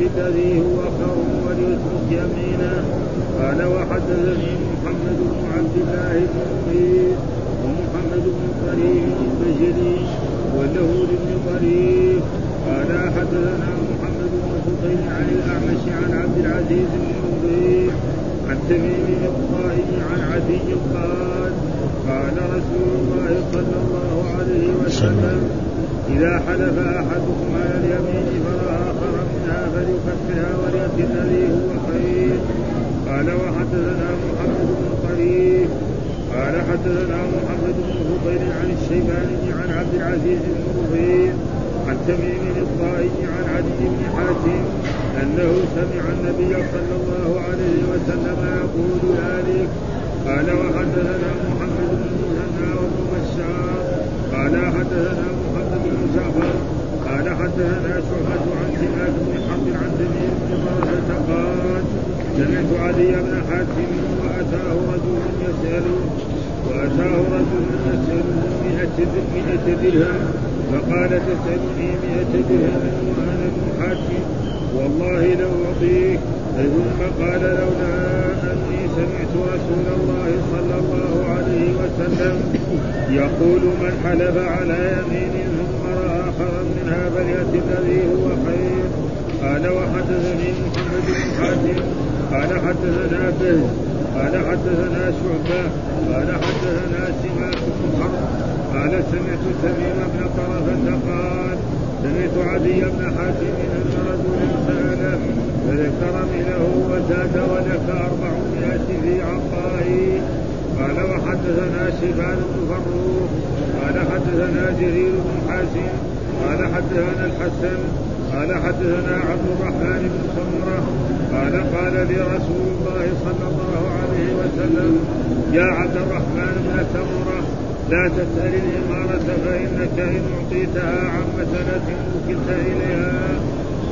الذي هو خير وليترك يمينه قال وحدثني محمد بن عبد الله بن مغيث ومحمد بن طريف البجلي وله لابن طريف قال حدثنا محمد بن فضيل عن الأعمش عن عبد العزيز بن مغيث عن تميم الطائي عن عدي قال قال رسول الله صلى الله عليه وسلم إذا حلف أحدكم على اليمين خيرا منها وليأتي الذي هو خير. قال وحدثنا محمد بن طريف قال حدثنا محمد بن فضيل عن الشيباني عن عبد العزيز بن ربيع عن تميم الطائي عن علي بن حاتم أنه سمع النبي صلى الله عليه وسلم يقول ذلك. قال وحدثنا محمد بن المثنى وابن بشار قال حدثنا محمد بن جعفر قال حدثنا شعبة عن سماك بن حرب عن تميم بن طرفة قال سمعت علي بن حاتم وأتاه رجل يسأله وأتاه رجل يسأله مئة مئة درهم. فقال تسألني مئة درهم وأنا ابن حاتم. والله لو أعطيك. ثم قال لولا أني سمعت رسول الله صلى الله عليه وسلم يقول من حلف على يمين خيرا منها فليأت الذي هو خير قال وحدثني محمد بن حاتم قال حدثنا به قال حدثنا شعبة قال حدثنا سماك بن حرب قال سمعت تميم بن طرفة قال سمعت عدي بن حاتم أن رجلا سأله فذكر منه وزاد ولك أربعمائة في عطائه قال وحدثنا شيبان بن فروخ قال حدثنا جرير بن حازم قال حدثنا الحسن قال حدثنا عبد الرحمن بن سمرة قال قال لي رسول الله صلى الله عليه وسلم يا عبد الرحمن بن سمرة لا تسأل الإمارة فإنك إن أعطيتها عن مسألة وكلت إليها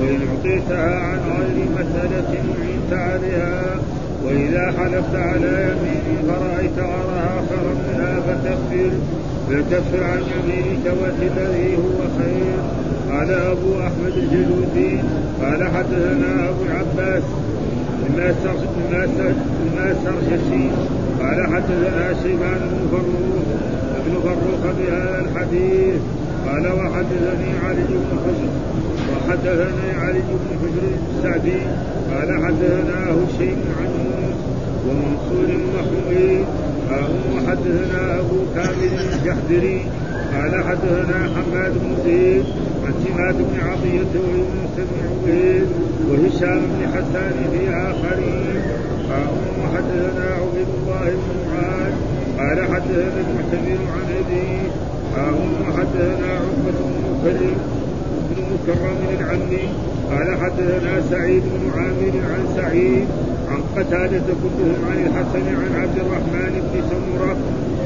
وإن أعطيتها عن غير مسألة أعنت عليها وإذا حلفت على يمين فرأيت غيرها خيرا منها فكفر فكفر عن يمينك الذي هو خير. قال أبو أحمد الجلودي. قال حدثنا أبو العباس. ما سرجسي قال حدثنا شيبان بن فروخ. ابن فروخ بهذا الحديث. قال وحدثني علي بن حجر. وحدثني علي بن حجر السعدي. قال حدثنا هشيم عن ومنصور المحمودي وحدثنا ابو كامل الجحدري قال حدثنا حماد بن زيد عن سمات بن عطية ويونس بن عبيد وهشام بن حسان في آخرين. وحدثنا عبيد الله بن معاذ قال حدثنا المعتمر عن أبيه وحدثنا عقبة بن مكرم بن مكرم العمي قال حدثنا سعيد بن عامر عن سعيد عن قتادة كلهم عن الحسن عن عبد الرحمن بن سمرة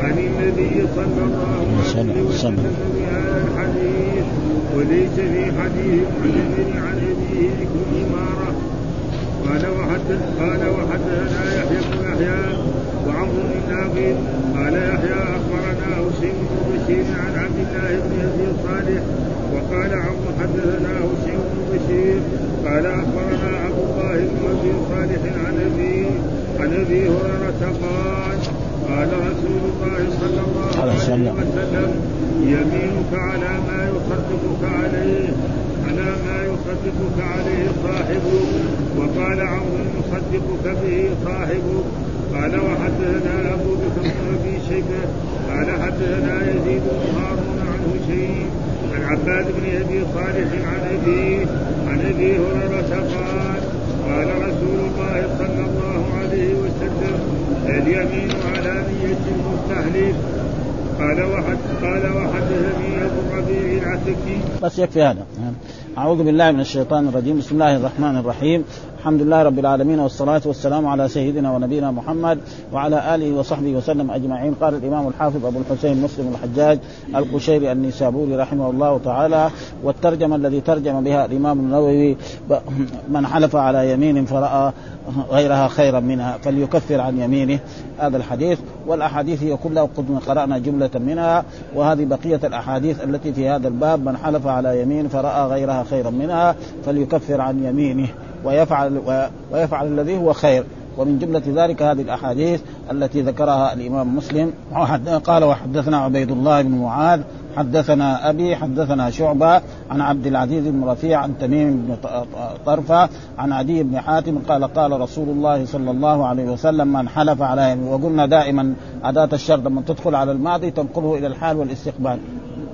عن النبي صلى الله عليه وسلم بهذا الحديث وليس في حديث معتمر عن أبيه ذكر إمارة. قال وحدث قال وحدثنا يحيى بن يحيى وعمر بن ناقد. قال يحيى أخبرنا حسين بن بشير عن عبد الله بن أبي صالح. وقال عمرو حدثنا حسين بن بشير قال اخبرنا عبد الله بن أبي صالح عن أبي عن أبي هريرة قال قال رسول الله صلى الله عليه وسلم. يمينك على ما يصدقك عليه على ما يصدقك عليه صاحبك. وقال عمرو يصدقك به صاحبك. قال وحدثنا أبو بكر بن أبي شيبة. قال حدثنا يزيد بن هارون عن هشيم عن عباد بن أبي صالح عن أبيه أبي هريرة قال قال رسول الله صلى الله عليه وسلم اليمين على نية المستهلك. قال وحد قال وحدثني أبو ربيع العتكي بس يكفي هذا. نعم. أعوذ بالله من الشيطان الرجيم. بسم الله الرحمن الرحيم. الحمد لله رب العالمين والصلاة والسلام على سيدنا ونبينا محمد وعلى آله وصحبه وسلم أجمعين. قال الإمام الحافظ أبو الحسين مسلم الحجاج القشيري النيسابوري رحمه الله تعالى والترجمة الذي ترجم بها الإمام النووي من حلف على يمين فرأى غيرها خيرا منها فليكفر عن يمينه. هذا الحديث والأحاديث هي كلها قد قرأنا جملة منها وهذه بقية الأحاديث التي في هذا الباب من حلف على يمين فرأى غيرها خيرا منها فليكفر عن يمينه. ويفعل ويفعل الذي هو خير. ومن جملة ذلك هذه الأحاديث التي ذكرها الإمام مسلم. قال وحدثنا عبيد الله بن معاذ حدثنا أبي حدثنا شعبة عن عبد العزيز بن رفيع عن تميم بن طرفة عن عدي بن حاتم قال قال رسول الله صلى الله عليه وسلم من حلف على يمين وقلنا دائما أداة الشر لما تدخل على الماضي تنقله إلى الحال والاستقبال.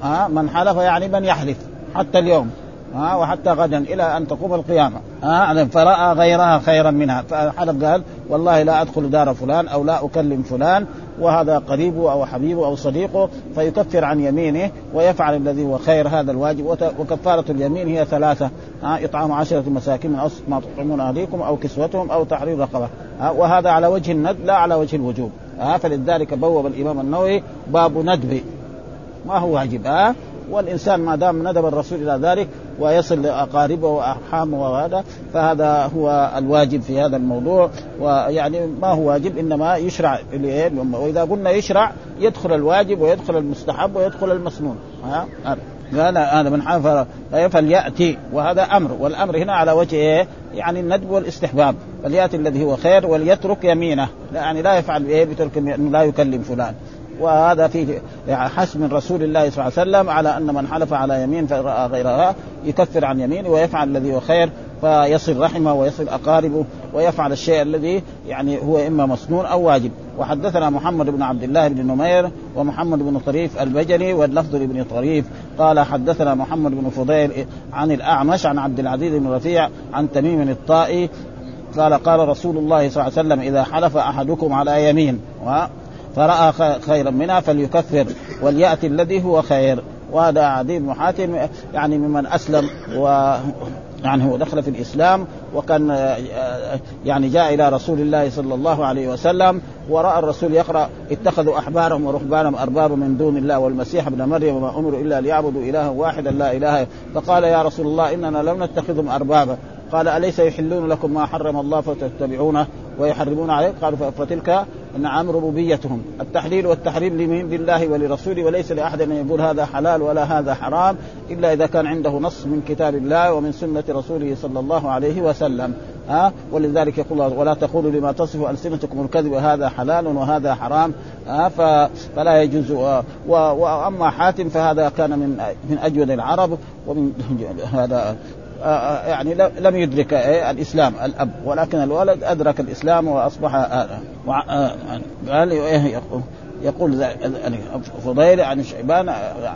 ها من حلف يعني من يحلف حتى اليوم. ها وحتى غدا إلى أن تقوم القيامة. ها فرأى غيرها خيرا منها. فحلف قال والله لا أدخل دار فلان أو لا أكلم فلان وهذا قريبه أو حبيبه أو صديقه فيكفر عن يمينه ويفعل الذي هو خير هذا الواجب. وكفارة اليمين هي ثلاثة. ها إطعام عشرة مساكين من ما تطعمون أهليكم أو كسوتهم أو تحرير رقبة. وهذا على وجه الند لا على وجه الوجوب. ها فلذلك بوب الإمام النووي باب ندب. ما هو واجب؟ ها والإنسان ما دام ندب الرسول إلى ذلك ويصل لأقاربه وأرحامه وهذا فهذا هو الواجب في هذا الموضوع. ويعني ما هو واجب؟ إنما يشرع وإذا قلنا يشرع يدخل الواجب ويدخل المستحب ويدخل المسنون. ها؟ قال هذا من حافر فليأتي. وهذا أمر. والأمر هنا على وجه إيه؟ يعني الندب والاستحباب. فليأتي الذي هو خير وليترك يمينه. يعني لا يفعل إيه؟ بترك لا يكلم فلان. وهذا فيه حسم رسول الله صلى الله عليه وسلم على أن من حلف على يمين فرأى غيرها يكفر عن يمينه ويفعل الذي هو خير فيصل رحمه ويصل أقاربه ويفعل الشيء الذي يعني هو إما مسنون أو واجب. وحدثنا محمد بن عبد الله بن نمير ومحمد بن طريف البجلي واللفظ لابن طريف. قال حدثنا محمد بن فضيل عن الأعمش عن عبد العزيز بن رفيع عن تميم الطائي. قال قال رسول الله صلى الله عليه وسلم إذا حلف أحدكم على يمين و فرأى خيرا منها فليكفر وليأتي الذي هو خير. وهذا عدي بن حاتم يعني ممن أسلم و يعني هو دخل في الإسلام وكان آه، آه، يعني جاء إلى رسول الله صلى الله عليه وسلم ورأى الرسول يقرأ اتخذوا أحبارهم ورهبانهم أربابا من دون الله والمسيح ابن مريم وما أمروا إلا ليعبدوا إلها واحدا لا إله فقال يا رسول الله إننا لم نتخذهم أربابا. قال أليس يحلون لكم ما حرم الله فتتبعونه؟ ويحرمون عليه قالوا فتلك نعم ربوبيتهم. التحليل والتحريم لمن لله ولرسوله وليس لأحد أن يقول هذا حلال ولا هذا حرام إلا إذا كان عنده نص من كتاب الله ومن سنة رسوله صلى الله عليه وسلم. ها؟ أه؟ ولذلك يقول الله ولا تقولوا لما تصف ألسنتكم الكذب هذا حلال وهذا حرام. ها؟ فلا يجوز. أه؟ وأما حاتم فهذا كان من من أجود العرب ومن هذا آه، آه، يعني لم يدرك إيه، الإسلام الأب. ولكن الولد أدرك الإسلام وأصبح آه، قال إيه، يقول فضيل عن شيبان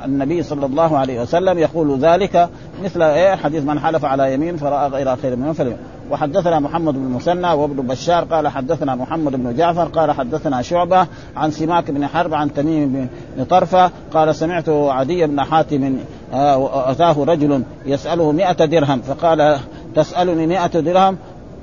النبي صلى الله عليه وسلم يقول ذلك مثل إيه، حديث من حلف على يمين فرأى غير خير منه فلم وحدثنا محمد بن المثنى وابن بشار قال حدثنا محمد بن جعفر قال حدثنا شعبة عن سماك بن حرب عن تميم بن طرفة قال سمعت عدي بن حاتم آه، أتاه رجل يسأله مئة درهم فقال تسألني مئة درهم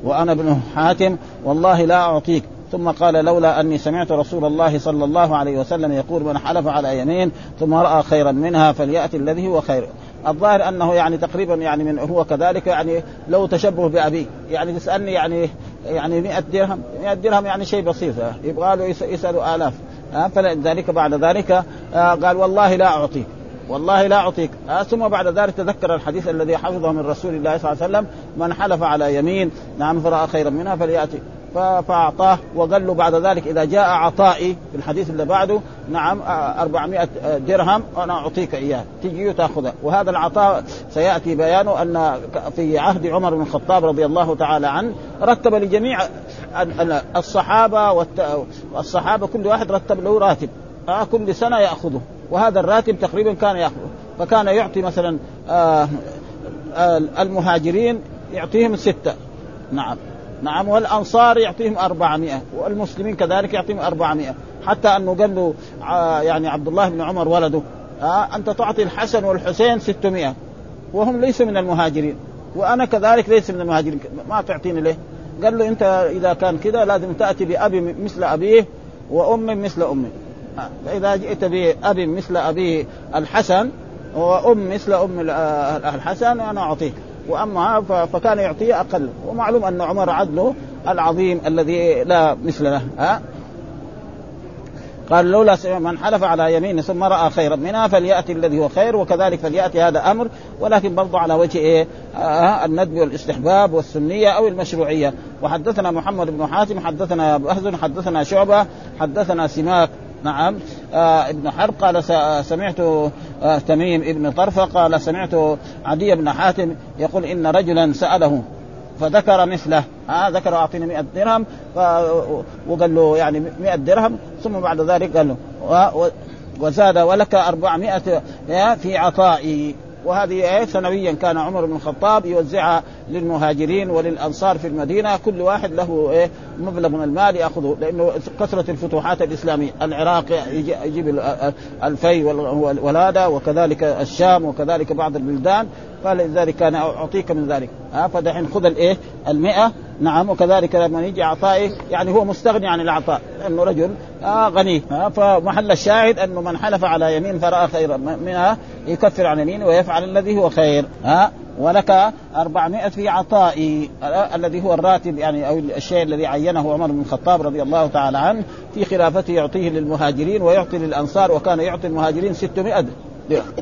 وأنا ابن حاتم والله لا أعطيك. ثم قال لولا أني سمعت رسول الله صلى الله عليه وسلم يقول من حلف على يمين ثم رأى خيرا منها فلياتي الذي هو خير. الظاهر أنه يعني تقريبا يعني من هو كذلك يعني لو تشبه بابيه يعني تسألني يعني يعني 100 درهم 100 درهم يعني شيء بسيط يبغى له يسالوا آلاف. آه، فلذلك بعد ذلك آه، قال والله لا أعطيك. والله لا أعطيك. آه، ثم بعد ذلك تذكر الحديث الذي حفظه من رسول الله صلى الله عليه وسلم من حلف على يمين نعم فرأى خيرا منها فليأتي. فأعطاه وقال له بعد ذلك إذا جاء عطائي في الحديث اللي بعده نعم آه، 400 درهم أنا أعطيك إياه تجي وتأخذه. وهذا العطاء سيأتي بيانه أن في عهد عمر بن الخطاب رضي الله تعالى عنه رتب لجميع الصحابة والصحابة كل واحد رتب له راتب. آه، كل سنة يأخذه. وهذا الراتب تقريبا كان ياخذه فكان يعطي مثلا آه آه المهاجرين يعطيهم ستة. نعم. نعم. والأنصار يعطيهم 400 والمسلمين كذلك يعطيهم 400 حتى أنه قال له آه يعني عبد الله بن عمر ولده آه أنت تعطي الحسن والحسين 600 وهم ليسوا من المهاجرين. وأنا كذلك ليس من المهاجرين. ما تعطيني ليه؟ قال له أنت إذا كان كذا لازم تأتي بأب مثل أبيه وأم مثل أمه فإذا جئت بأب مثل أبيه الحسن وأم مثل أم آه، الحسن أنا أعطيك. وأما فكان يعطيه أقل. ومعلوم أن عمر عدله العظيم الذي لا مثل له ها؟ قال لولا من حلف على يمين ثم رأى خيرا منها فليأتي الذي هو خير وكذلك فليأتي هذا أمر. ولكن برضه على وجه إيه؟ آه الندب والاستحباب والسنية أو المشروعية. وحدثنا محمد بن حاتم حدثنا بهز حدثنا شعبة حدثنا سماك. نعم آه ابن حرب قال سمعت آه تميم ابن طرفة قال سمعت عدي بن حاتم يقول إن رجلا سأله فذكر مثله ها آه ذكر أعطيني 100 درهم. وقال له يعني 100 درهم ثم بعد ذلك قال له. وزاد ولك 400 في عطائي وهذه آية سنويا كان عمر بن الخطاب يوزعها للمهاجرين وللأنصار في المدينة كل واحد له إيه مبلغ من المال يأخذه لأنه كثرة الفتوحات الإسلامية العراق يجيب الفي والهذا وكذلك الشام وكذلك بعض البلدان فلذلك كان أعطيك من ذلك. ها فدحين خذ الايه المئة نعم وكذلك لما يجي اعطائه يعني هو مستغني عن العطاء لأنه رجل آه غني آه فمحل الشاهد أنه من حلف على يمين فراى خيرا منها يكفر عن يمين ويفعل الذي هو خير. ها؟ آه ولك أربعمائة في عطائي الذي هو الراتب يعني أو الشيء الذي عينه عمر بن الخطاب رضي الله تعالى عنه في خلافته يعطيه للمهاجرين ويعطي للأنصار وكان يعطي المهاجرين 600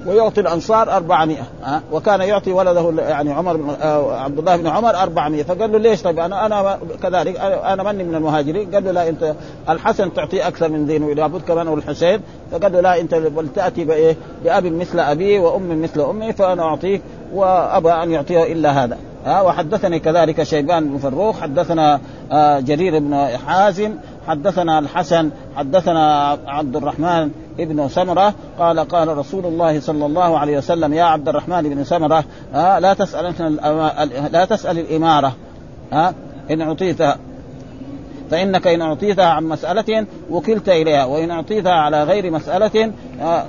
ويعطي الأنصار 400 ها؟ وكان يعطي ولده يعني عمر بن عبد الله بن عمر 400 فقال له ليش؟ طيب أنا أنا كذلك أنا مني من المهاجرين. قال له لا أنت الحسن تعطيه أكثر من ذي لابد كمان والحسين فقال له لا أنت ولتاتي بإيه؟ بأب مثل أبي وأم مثل أمي فأنا أعطيك وأبى أن يعطيه إلا هذا ها؟ وحدثني كذلك شيبان بن فروخ حدثنا آه جرير بن حازم حدثنا الحسن حدثنا عبد الرحمن ابن سمرة قال قال رسول الله صلى الله عليه وسلم يا عبد الرحمن بن سمرة آه لا تسأل لا تسأل الإمارة آه إن أعطيتها فإنك إن أعطيتها عن مسألة وكلت إليها وإن أعطيتها على غير مسألة آه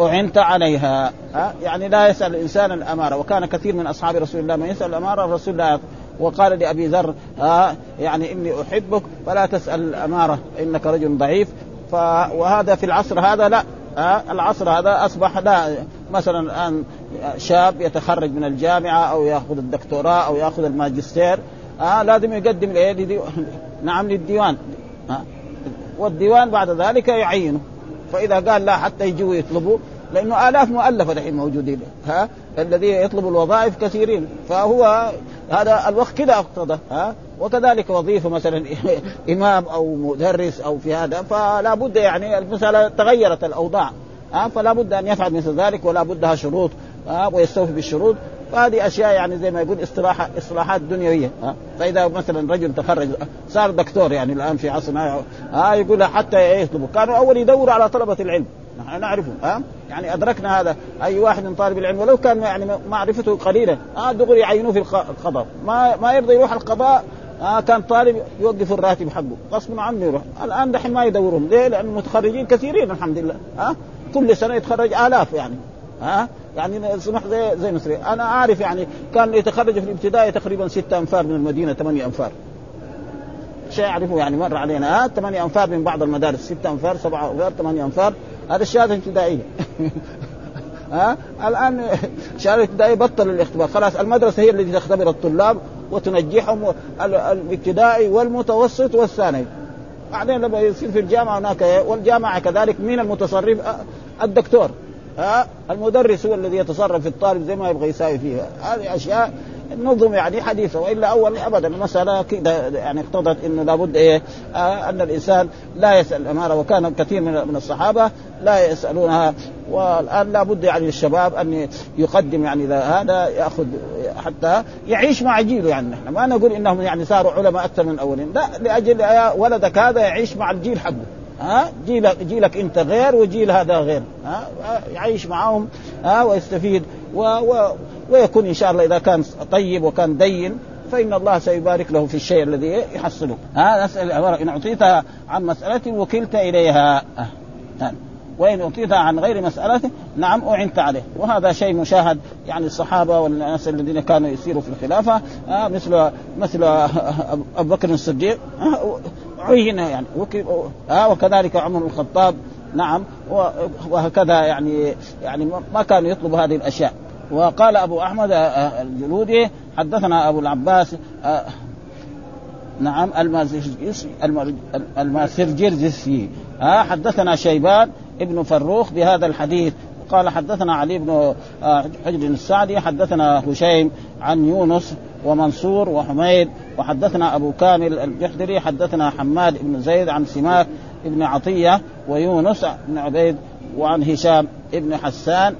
أعنت عليها ها يعني لا يسأل الإنسان الأمارة وكان كثير من أصحاب رسول الله من يسأل الأمارة الرسول لا وقال لأبي ذر ها يعني إني أحبك فلا تسأل الأمارة إنك رجل ضعيف ف وهذا في العصر هذا لا. ها؟ العصر هذا أصبح لا. مثلا الآن شاب يتخرج من الجامعة أو يأخذ الدكتوراه أو يأخذ الماجستير ها؟ لازم يقدم لإيه؟ نعم للديوان ها؟ والديوان بعد ذلك يعينه. فإذا قال لا حتى يجوا يطلبوا لأنه آلاف مؤلفة دحين موجودين. ها؟ الذي يطلب الوظائف كثيرين. فهو هذا الوقت كذا اقتضى ها؟ وكذلك وظيفة مثلا إمام أو مدرس أو في هذا فلا بد يعني المسألة تغيرت الأوضاع ها؟ فلا بد أن يفعل مثل ذلك ولا بد لها شروط ها؟ ويستوفي بالشروط. فهذه أشياء يعني زي ما يقول اصطلاح اصلاحات دنيوية ها؟ فإذا مثلا رجل تخرج صار دكتور يعني الآن في عصرنا ها؟ يقول حتى يطلبوا كانوا أول يدوروا على طلبة العلم. نحن نعرفه ها؟ يعني أدركنا هذا. أي واحد من طالب العلم ولو كان يعني معرفته قليله ها دغري يعينوه في القضاء. ما ما يرضى يروح القضاء آه كان طالب يوقف الراتب حقه. غصبا عنه يروح. الآن دحين ما يدورون ليه؟ لأن المتخرجين كثيرين الحمد لله ها؟ كل سنة يتخرج آلاف يعني ها؟ يعني سمح زي زي مصري أنا أعرف يعني كان يتخرج في الابتدائي تقريبا ستة أنفار من المدينة ثمانية أنفار. شيء أعرفه يعني مر علينا ها؟ ثمانية أنفار من بعض المدارس ستة أنفار سبعة أنفار ثمانية أنفار. هذا الشهاده الابتدائيه ها؟ الآن الشهاده الابتدائيه بطل الاختبار. خلاص المدرسة هي التي تختبر الطلاب وتنجحهم الابتدائي والمتوسط والثانوي. بعدين لما يصير في الجامعة هناك والجامعة كذلك مين المتصرف الدكتور. ها؟ المدرس هو الذي يتصرف في الطالب زي ما يبغى يساوي فيها. هذه أشياء نظم يعني حديثه وإلا أول ابدا المسألة كده يعني اقتضت انه لابد إيه آه أن الإنسان لا يسأل الاماره وكان كثير من الصحابة لا يسألونها والآن لابد يعني للشباب أن يقدم يعني هذا يأخذ حتى يعيش مع جيله يعني. نحن ما نقول إنهم يعني صاروا علماء أكثر من الاولين لا لأجل ولدك هذا يعيش مع الجيل حقه. ها جيلك جيلك أنت غير وجيل هذا غير. ها يعيش معهم ها ويستفيد و و ويكون إن شاء الله إذا كان طيب وكان دين فإن الله سيبارك له في الشيء الذي يحصله. هذا إن اعطيتها عن مسألة وكلت إليها. آه. وإن أعطيتها عن غير مسألة نعم أعنت عليه. وهذا شيء مشاهد يعني الصحابة والناس الذين كانوا يسيروا في الخلافة آه مثل مثل أبو بكر الصديق. آه عين يعني. وكذلك عمر الخطاب. نعم. وهكذا يعني يعني ما كانوا يطلبوا هذه الأشياء. وقال أبو أحمد الجلودي حدثنا أبو العباس نعم الماسرجرجسي حدثنا شيبان ابن فروخ بهذا الحديث. قال حدثنا علي بن آه، حجر السعدي حدثنا هشيم عن يونس ومنصور وحميد وحدثنا أبو كامل الجحدري حدثنا حماد بن زيد عن سماك بن عطية ويونس بن عبيد وعن هشام بن حسان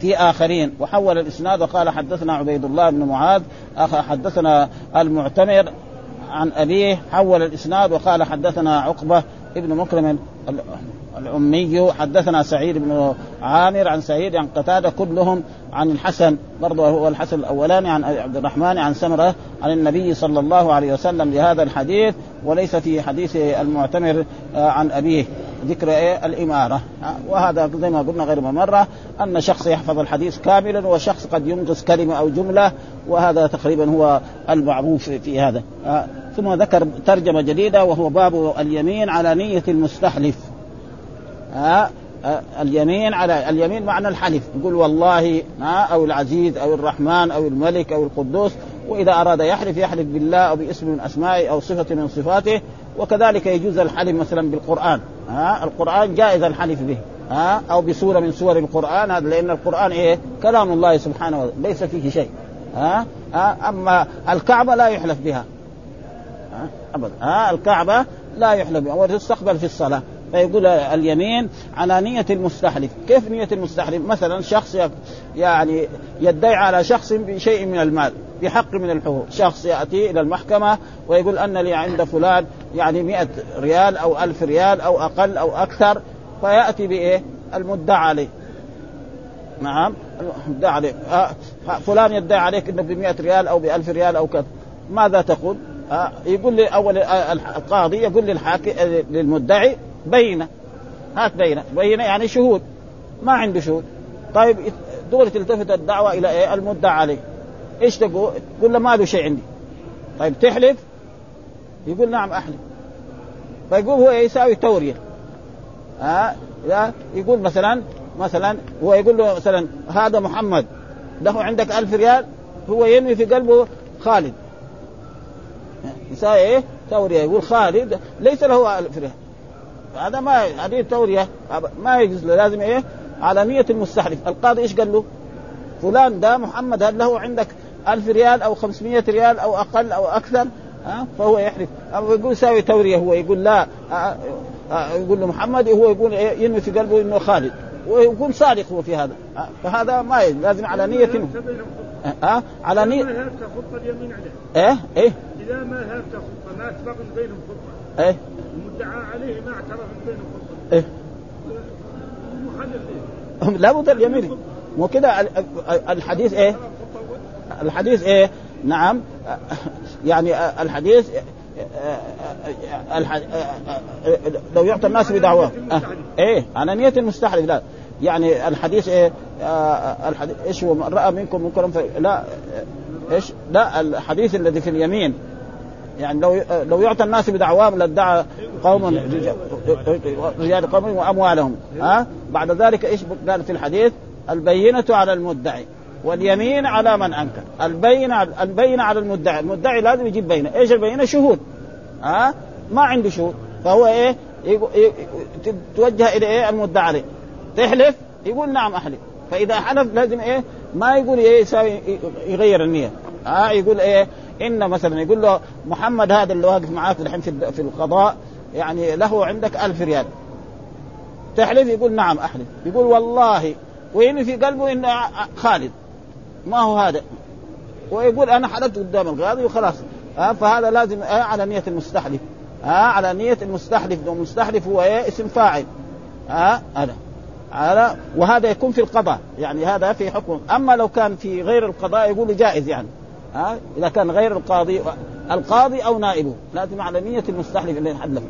في آخرين. وحول الإسناد وقال حدثنا عبيد الله بن معاذ حدثنا المعتمر عن أبيه حول الإسناد وقال حدثنا عقبة ابن مكرم الأمي حدثنا سعيد بن عامر عن سعيد عن قتادة كلهم عن الحسن برضه هو الحسن الأولاني عن عبد الرحمن عن سمرة عن النبي صلى الله عليه وسلم لهذا الحديث وليس في حديث المعتمر آه، عن أبيه. ذكر إيه؟ الإمارة. آه، وهذا زي ما قلنا غير مرة أن شخص يحفظ الحديث كاملا وشخص قد ينقص كلمة أو جملة وهذا تقريبا هو المعروف في هذا. آه، ثم ذكر ترجمة جديدة وهو باب اليمين على نية المستحلف. ها اليمين على اليمين معنى الحلف يقول والله ها أو العزيز أو الرحمن أو الملك أو القدوس وإذا أراد يحلف يحلف بالله أو باسم من أسمائه أو صفة من صفاته وكذلك يجوز الحلف مثلا بالقرآن ها القرآن جائز الحلف به ها أو بسورة من سور القرآن هذا لأن القرآن إيه؟ كلام الله سبحانه وتعالى ليس فيه شيء ها, ها أما الكعبة لا يحلف بها ها ابدا ها الكعبة لا يحلف بها وتستقبل في الصلاة. فيقول اليمين على نية المستحلف. كيف نية المستحلف؟ مثلا شخص يعني يدعي على شخص بشيء من المال بحق من الحقوق. شخص يأتي إلى المحكمة ويقول أن لي عند فلان يعني مئة ريال أو ألف ريال أو أقل أو أكثر فيأتي بإيه؟ المدعى عليه. نعم المدعى عليه. آه، فلان يدعي عليك انه ب ريال أو ب ريال أو كذا. ماذا تقول؟ آه يقول لي أول آه، القاضي يقول للحاكم للمدعي بينة. هات بينة. بينة يعني شهود. ما عنده شهود. طيب دول تلتفت الدعوة إلى إيه؟ المدعى عليه. إيش تقول؟ تقول له ما له شيء عندي. طيب تحلف؟ يقول نعم أحلف. فيقول هو يساوي تورية. ها؟ آه يقول مثلا مثلا هو يقول له مثلا هذا محمد. له عندك ألف ريال؟ هو ينوي في قلبه خالد. يساوي إيه؟ تورية. يقول خالد ليس له ألف ريال. هذا ما هذه التورية. ما يجوز له لازم إيه؟ على نية المستحلف. القاضي إيش قال له؟ فلان ده محمد هل له عندك ألف ريال أو 500 ريال أو أقل أو أكثر؟ ها؟ فهو يحلف. أو يقول يساوي تورية هو يقول لا. يقول له محمد هو يقول؟ ينوي في قلبه إنه خالد. ويكون صادق هو في هذا. فهذا ما لازم على نية ها على نية خطة اليمين عليه. إيه؟ إيه؟ إذا ما هبت خطة ما تبقى بينهم خطة. إيه؟ المدعى عليه ما اعترف بينهم إيه؟ لابد اليمين مو كده؟ الحديث إيه؟ الحديث إيه؟ نعم. يعني الحديث لو يعطى الناس بدعواه إيه؟ على نية المستحلف لا. يعني الحديث إيه؟ الحديث إيش هو؟ من رأى منكم منكرا لا إيش؟ لا الحديث الذي في اليمين. يعني لو لو يعطى الناس بدعواهم لادعى قوم رجال قوم وأموالهم ها؟ بعد ذلك إيش قال في الحديث؟ البينة على المدعي واليمين على من أنكر. البينة البينة على المدعي المدعي لازم يجيب بينة. إيش البينة؟ شهود ها؟ ما عنده شهود. فهو إيه؟ توجه إلى إيه؟ المدعي. عليه تحلف؟ يقول نعم أحلف. فإذا حلف لازم إيه؟ ما يقول إيه يساوي يغير النية ها؟ يقول إيه؟ إن مثلا يقول له محمد هذا اللي واقف معاك الحين في في القضاء يعني له عندك ألف ريال. تحلف يقول نعم أحلف. يقول والله وين في قلبه انه خالد. ما هو هذا؟ ويقول أنا حلفت قدام القاضي وخلاص. ها فهذا لازم آه على نية المستحلف. ها على نية المستحلف. المستحلف هو إيه؟ اسم فاعل. ها هذا. على وهذا يكون في القضاء. يعني هذا في حكم. أما لو كان في غير القضاء يقول جائز يعني. ها؟ إذا كان غير القاضي القاضي أو نائبه لازم على نية المستحلف اللي حلف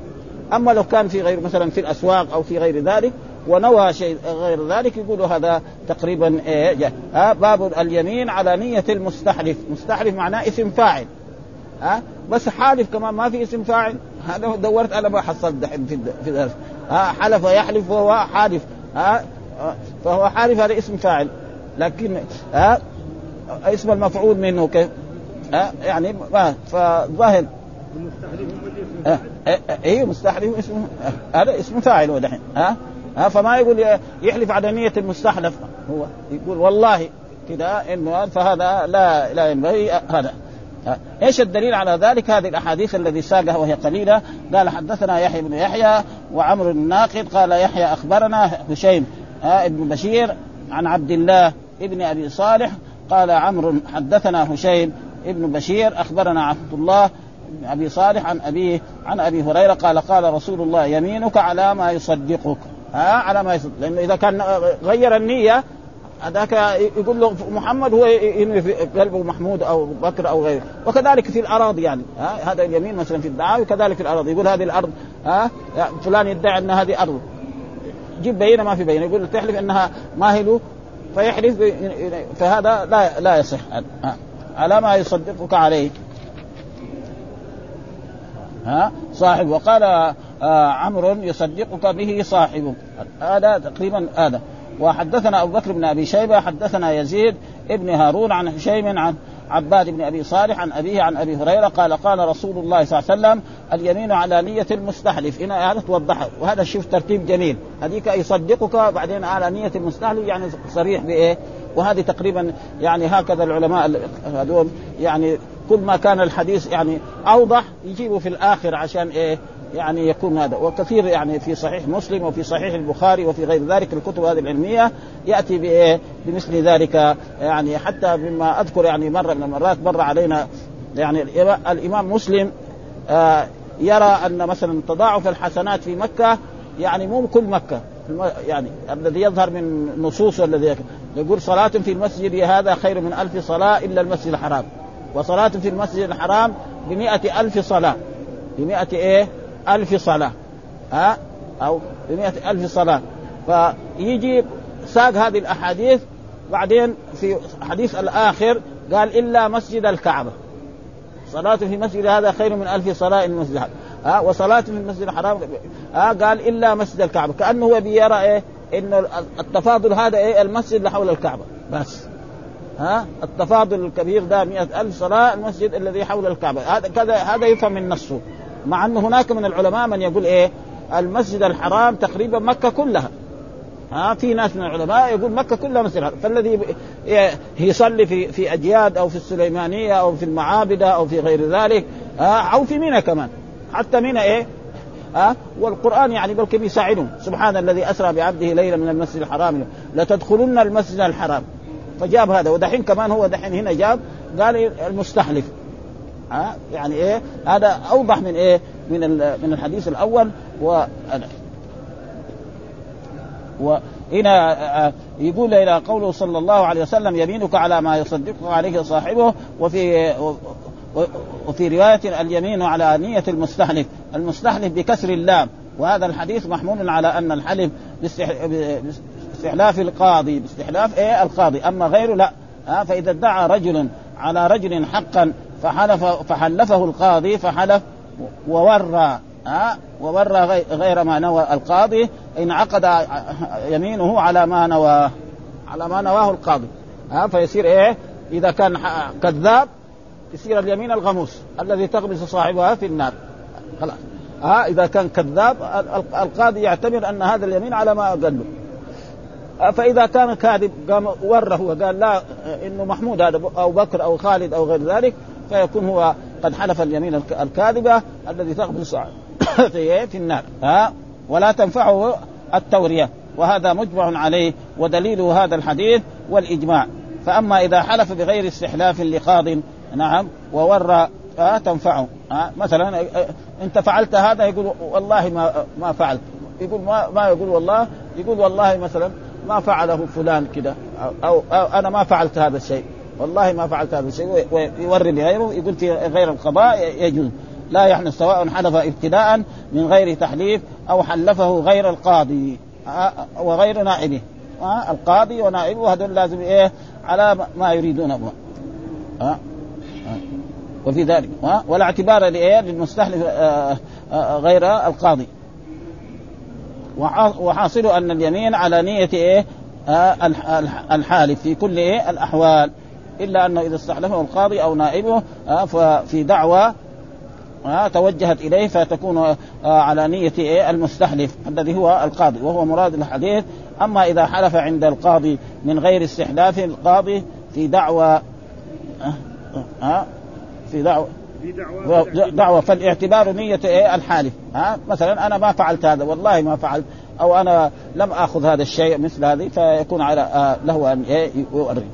أما لو كان في غير مثلا في الأسواق أو في غير ذلك ونوى شيء غير ذلك يقولوا هذا تقريبا إيه ها؟ باب اليمين على نية المستحلف، مستحلف معناه اسم فاعل. ها؟ بس حالف كمان ما في اسم فاعل. هذا دورت أنا ما حصلت دحين في في ها؟ حلف يحلف وهو حالف. ها؟ فهو حالف هذا اسم فاعل. لكن ها؟ اسم المفعول منه كيف؟ ها؟ يعني ما فظاهر. اي مستحلف اسمه. هذا اسم فاعل هو دحين. ها؟ ها؟ فما يقول يحلف على نية المستحلف. هو يقول والله كذا انه فهذا لا لا ينبغي. هذا. إيش الدليل على ذلك؟ هذه الأحاديث الذي ساقها وهي قليلة. قال حدثنا يحيى بن يحيى وعمر الناقد. قال يحيى أخبرنا هشيم ابن بشير عن عبد الله ابن أبي صالح قال عمرو حدثنا هشيم ابن بشير أخبرنا عبد الله أبي صالح عن أبيه عن أبي هريرة قال قال رسول الله يمينك على ما يصدقك. ها على ما يصدق. لأنه إذا كان غير النية هذاك يقول له محمد هو ينوي في قلبه محمود أو بكر أو غيره. وكذلك في الأراضي يعني. ها هذا اليمين مثلا في الدعاوي كذلك في الأراضي. يقول هذه الأرض ها فلان يدعي ان هذه أرض. جيب بينة ما في بينة. يقول تحلف أنها ما هي له فيحلف فهذا لا لا يصح. على ما يصدقك عليه ها؟ صاحب وقال آه عمرو يصدقك به صاحبه هذا تقريبا هذا. وحدثنا أبو بكر بن أبي شيبة حدثنا يزيد ابن هارون عن هشيم عن عباد بن أبي صالح عن أبيه عن أبي هريرة قال قال رسول الله صلى الله عليه وسلم اليمين على نية المستحلف هنا هذا توضحها وهذا شوف ترتيب جميل هذيك يصدقك بعدين على نية المستحلف يعني صريح بإيه؟ وهذه تقريبا يعني هكذا العلماء هذول يعني كل ما كان الحديث يعني أوضح يجيبوا في الآخر عشان إيه؟ يعني يكون هذا. وكثير يعني في صحيح مسلم وفي صحيح البخاري وفي غير ذلك الكتب هذه العلمية يأتي بايه بمثل ذلك يعني حتى بما أذكر يعني مرة من المرات مر علينا يعني الامام مسلم آه يرى أن مثلا تضاعف الحسنات في مكة يعني مو كل مكة يعني الذي يظهر من نصوص الذي يقول صلاة في المسجد هذا خير من ألف صلاة إلا المسجد الحرام. وصلاة في المسجد الحرام بمئة ألف صلاة. بمئة إيه؟ ألف صلاة. ها؟ أو بمئة ألف صلاة. فيجي ساق هذه الأحاديث بعدين في حديث الآخر قال إلا مسجد الكعبة. صلاة في مسجد هذا خير من ألف صلاة إلا المسجد ها؟ وصلاة في المسجد الحرام ها؟ قال إلا مسجد الكعبة. كأنه هو بيرى إيه؟ إنه التفاضل هذا إيه؟ المسجد اللي حول الكعبة. بس. ها؟ التفاضل الكبير ده مئة ألف صلاة المسجد الذي حول الكعبة. هذا كذا هذا يفهم من نصه. مع أنه هناك من العلماء من يقول إيه؟ المسجد الحرام تقريبا مكة كلها. ها في ناس من العلماء يقول مكة كلها مسجد الحرام. فالذي يصلي في في أجياد أو في السليمانية أو في المعابدة أو في غير ذلك أو في منى كمان. حتى منى إيه؟ ها والقرآن يعني بل كيف يساعدهم سبحان الذي أسرى بعبده ليلا من المسجد الحرام. لتدخلن المسجد الحرام. فجاب هذا. ودحين كمان هو دحين هنا جاب قال المستحلف. ها؟ يعني إيه؟ هذا أوضح من إيه؟ من من الحديث الأول و وهنا يقول إلى قوله صلى الله عليه وسلم يمينك على ما يصدقك عليه صاحبه وفي وفي رواية اليمين على نية المستحلف المستحلف بكسر اللام. وهذا الحديث محمول على أن الحلف باستحلاف القاضي. باستحلاف إيه؟ القاضي. أما غيره لا. فإذا ادعى رجل على رجل حقا فحلف فحلفه القاضي فحلف وورى ها؟ وورى غير ما نوى القاضي إن عقد يمينه على ما نوى على ما نواه القاضي. ها؟ فيصير إيه؟ إذا كان كذاب يصير اليمين الغموس الذي تغمس صاحبها في النار. خلاص. ها؟ إذا كان كذاب القاضي يعتبر أن هذا اليمين على ما قال له. فإذا كان كاذب قام وره وقال لا إنه محمود هذا أو بكر أو خالد أو غير ذلك فيكون هو قد حلف اليمين الكاذبة الذي تغمس في النار. ها؟ ولا تنفعه التورية. وهذا مجمع عليه ودليله هذا الحديث والإجماع. فأما إذا حلف بغير استحلاف لقاض نعم وورى آه تنفعه. آه مثلا آه أنت فعلت هذا يقول والله ما ما فعلت. يقول ما ما يقول والله؟ يقول والله مثلا ما فعله فلان كده أو, أو, أنا ما فعلت هذا الشيء. والله ما فعلت هذا الشيء. ويوري لغيره يقول في غير القضاء يجوز. لا يحنث سواء حلف ابتداء من غير تحليف أو حلفه غير القاضي. وغير نائبه. القاضي ونائبه هذول لازم إيه؟ على ما يريدونه. ها وفي ذلك. ولا اعتبار للمستحلف آه، آه، غير القاضي. وحاصل أن اليمين على نية إيه؟ آه، الحالف في كل إيه؟ الأحوال. إلا انه إذا استحلفه القاضي أو نائبه ففي دعوى توجهت إليه فتكون على نية إيه المستحلف الذي هو القاضي وهو مراد الحديث. أما إذا حلف عند القاضي من غير استحلاف القاضي في دعوى ها في دعوة في دعوة, فالإعتبار. نية إيه الحالف. ها مثلا أنا ما فعلت هذا والله ما فعلت أو أنا لم آخذ هذا الشيء مثل هذه فيكون على آه له أن إيه يؤري.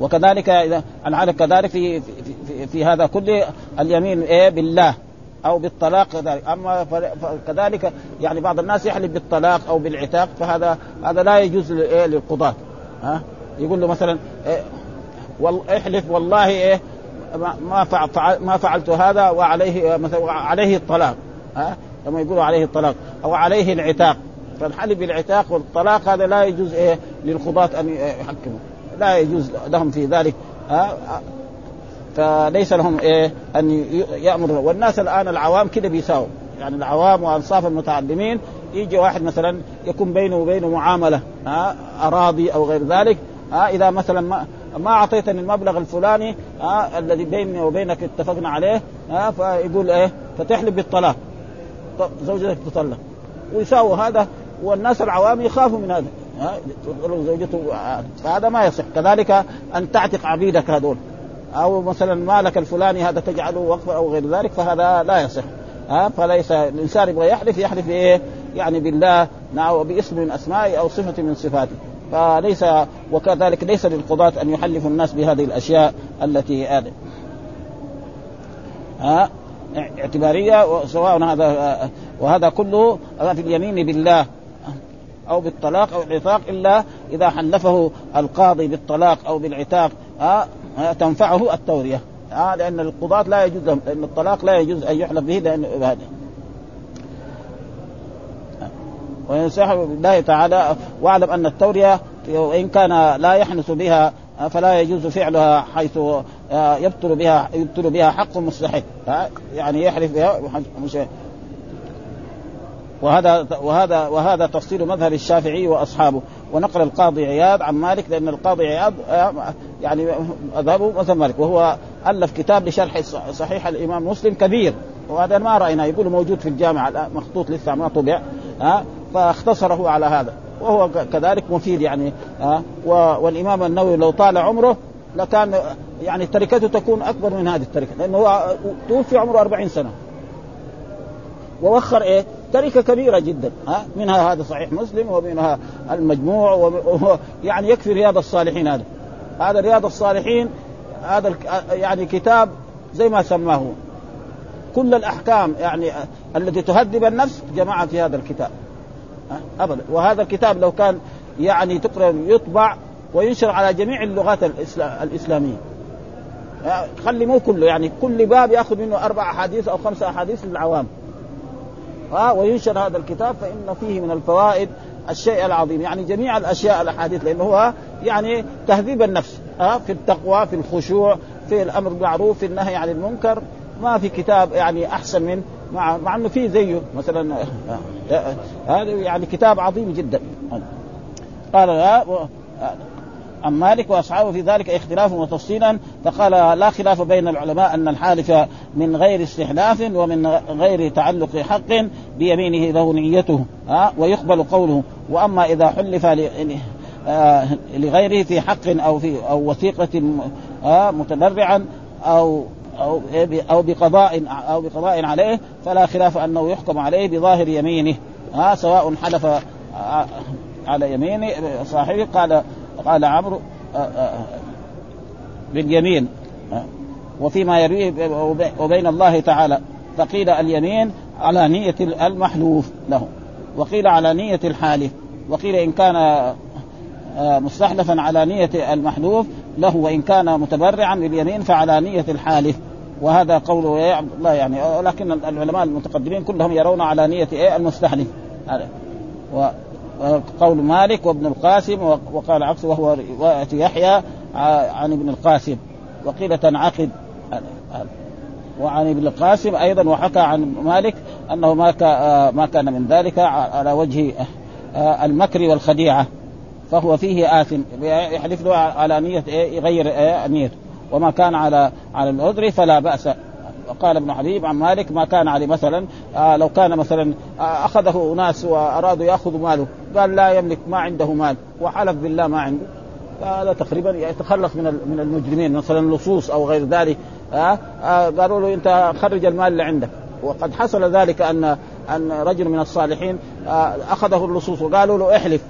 وكذلك إذا أنا كذلك في, في, في, في هذا كله اليمين إيه؟ بالله أو بالطلاق كذلك. أما كذلك يعني بعض الناس يحلف بالطلاق أو بالعتاق فهذا هذا لا يجوز إيه؟ للقضاة. ها؟ يقول له مثلا إيه؟ احلف والله إيه؟ ما فعل ما فعلت هذا وعليه مثلا عليه الطلاق. ها؟ لما يقولوا عليه الطلاق. أو عليه العتاق. فالحلف بالعتاق والطلاق هذا لا يجوز إيه؟ للقضاة أن يحكموا لا يجوز لهم في ذلك. فليس لهم إيه؟ أن يأمروا. والناس الآن العوام كده بيساووا. يعني العوام وأنصاف المتعلمين يجي واحد مثلا يكون بينه وبينه معاملة ها؟ أراضي أو غير ذلك. ها؟ إذا مثلا ما ما أعطيتني المبلغ الفلاني ها؟ الذي بيني وبينك اتفقنا عليه ها؟ فيقول إيه؟ فتحلف بالطلاق. زوجتك تطلق. ويساووا هذا. والناس العوام يخافوا من هذا. ها؟ زوجته فهذا ما يصح. كذلك أن تعتق عبيدك هذول. أو مثلا مالك الفلاني هذا تجعله وقف أو غير ذلك فهذا لا يصح. ها؟ فليس الإنسان يبغى يحلف يحلف بإيه؟ يعني بالله نعم وباسم من اسمائه أو صفة من صفاته. فليس وكذلك ليس للقضاة أن يحلفوا الناس بهذه الأشياء التي هذه. ها؟ اعتبارية سواء هذا وهذا كله في اليمين بالله. أو بالطلاق أو العتاق إلا إذا حلفه القاضي بالطلاق أو بالعتاق. ها تنفعه التورية. ها لأن القضاة لا يجوز لهم لأن الطلاق لا يجوز أن يحلف به لأن هذا. وينصح بالله تعالى واعلم أن التورية وإن كان لا يحنث بها فلا يجوز فعلها حيث آه، يبطل بها يبطل بها حق مستحق يعني يحلف بها وهذا وهذا وهذا تفصيل مذهب الشافعي وأصحابه. ونقل القاضي عياض عن مالك لأن القاضي عياض يعني مذهبه مذهب مالك. وهو ألف كتاب لشرح صحيح الإمام مسلم كبير. وهذا ما رأينا يقول موجود في الجامعة مخطوط لسه ما طبع ها فاختصره على هذا. وهو كذلك مفيد يعني ها. والإمام النووي لو طال عمره لكان يعني تركته تكون أكبر من هذه التركة لأنه هو توفي عمره 40 سنة. ووخر إيه؟ تركة كبيرة جدا ها؟ منها هذا صحيح مسلم ومنها المجموع و... يعني يكفي رياض الصالحين هذا. هذا رياض الصالحين هذا يعني كتاب زي ما سماه. كل الأحكام يعني التي تهذب النفس جمعها في هذا الكتاب ابدا. وهذا الكتاب لو كان يعني تقرأ يطبع وينشر على جميع اللغات الإسلامية خلي مو كله يعني كل باب يأخذ منه أربع أحاديث أو خمسه أحاديث للعوام. ها وينشر هذا الكتاب فإن فيه من الفوائد الشيء العظيم. يعني جميع الأشياء الأحاديث لأنه هو يعني تهذيب النفس ها في التقوى في الخشوع في الأمر بالمعروف في النهي عن المنكر. ما في كتاب يعني أحسن من مع مع إنه في زيه مثلا هذا يعني كتاب عظيم جدا. قال عن مالك وأصحابه في ذلك اختلاف وتفصيلا فقال لا خلاف بين العلماء أن الحالف من غير استحلاف ومن غير تعلق حق بيمينه له نيته ها ويقبل قوله. وأما إذا حلف آه، لغيره في حق أو في أو وثيقة متبرعا أو أو أو بقضاء أو بقضاء عليه فلا خلاف أنه يحكم عليه بظاهر يمينه ها سواء حلف على يمين صاحبه قال قال عمرو باليمين وفيما يرويه وبين الله تعالى فقيل اليمين على نية المحلوف له وقيل على نية الحالف وقيل إن كان مستحلفا على نية المحلوف له وإن كان متبرعا باليمين فعلى نية الحالف وهذا قول إيه عبد الله يعني ولكن العلماء المتقدمين كلهم يرون على نية إيه؟ المستحلف. وقول مالك وابن القاسم وقال عكسه وهو روايه يحيى عن ابن القاسم وقيل تنعقد. وعن ابن القاسم أيضا وحكى عن مالك أنه ما ما كان من ذلك على وجه المكر والخديعة. فهو فيه آثم. يحلف له على نية يغير إيه نيته وما كان على على العذر فلا بأس. قال ابن حبيب عن مالك ما كان عليه مثلا آه لو كان مثلا آه أخذه ناس وأرادوا يأخذوا ماله. قال لا يملك ما عنده مال. وحلف بالله ما عنده. هذا تقريبا يتخلص من من المجرمين مثلا اللصوص أو غير ذلك. آه قالوا له أنت خرج المال اللي عندك. وقد حصل ذلك ان أن رجل من الصالحين آه أخذه اللصوص وقالوا له احلف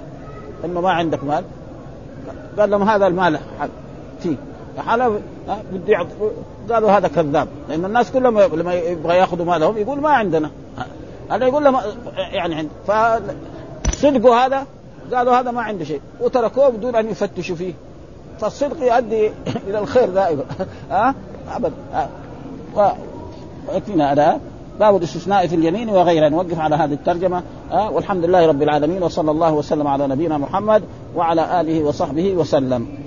إنه ما عندك مال. قال لهم هذا المال فيه حلف بدي قالوا هذا كذاب. لأن الناس كلهم لما يبغى يأخذوا مالهم يقول ما عندنا. هذا يقول لهم يعني عند فصدقوا هذا قالوا هذا ما عنده شيء. وتركوه بدون أن يفتشوا فيه. فالصدق يؤدي إلى الخير دائما. ها؟ ابدا ويكفينا هذا باب الاستثناء في اليمين وغيره نوقف على هذه الترجمة. أه والحمد لله رب العالمين وصلى الله وسلم على نبينا محمد وعلى آله وصحبه وسلم.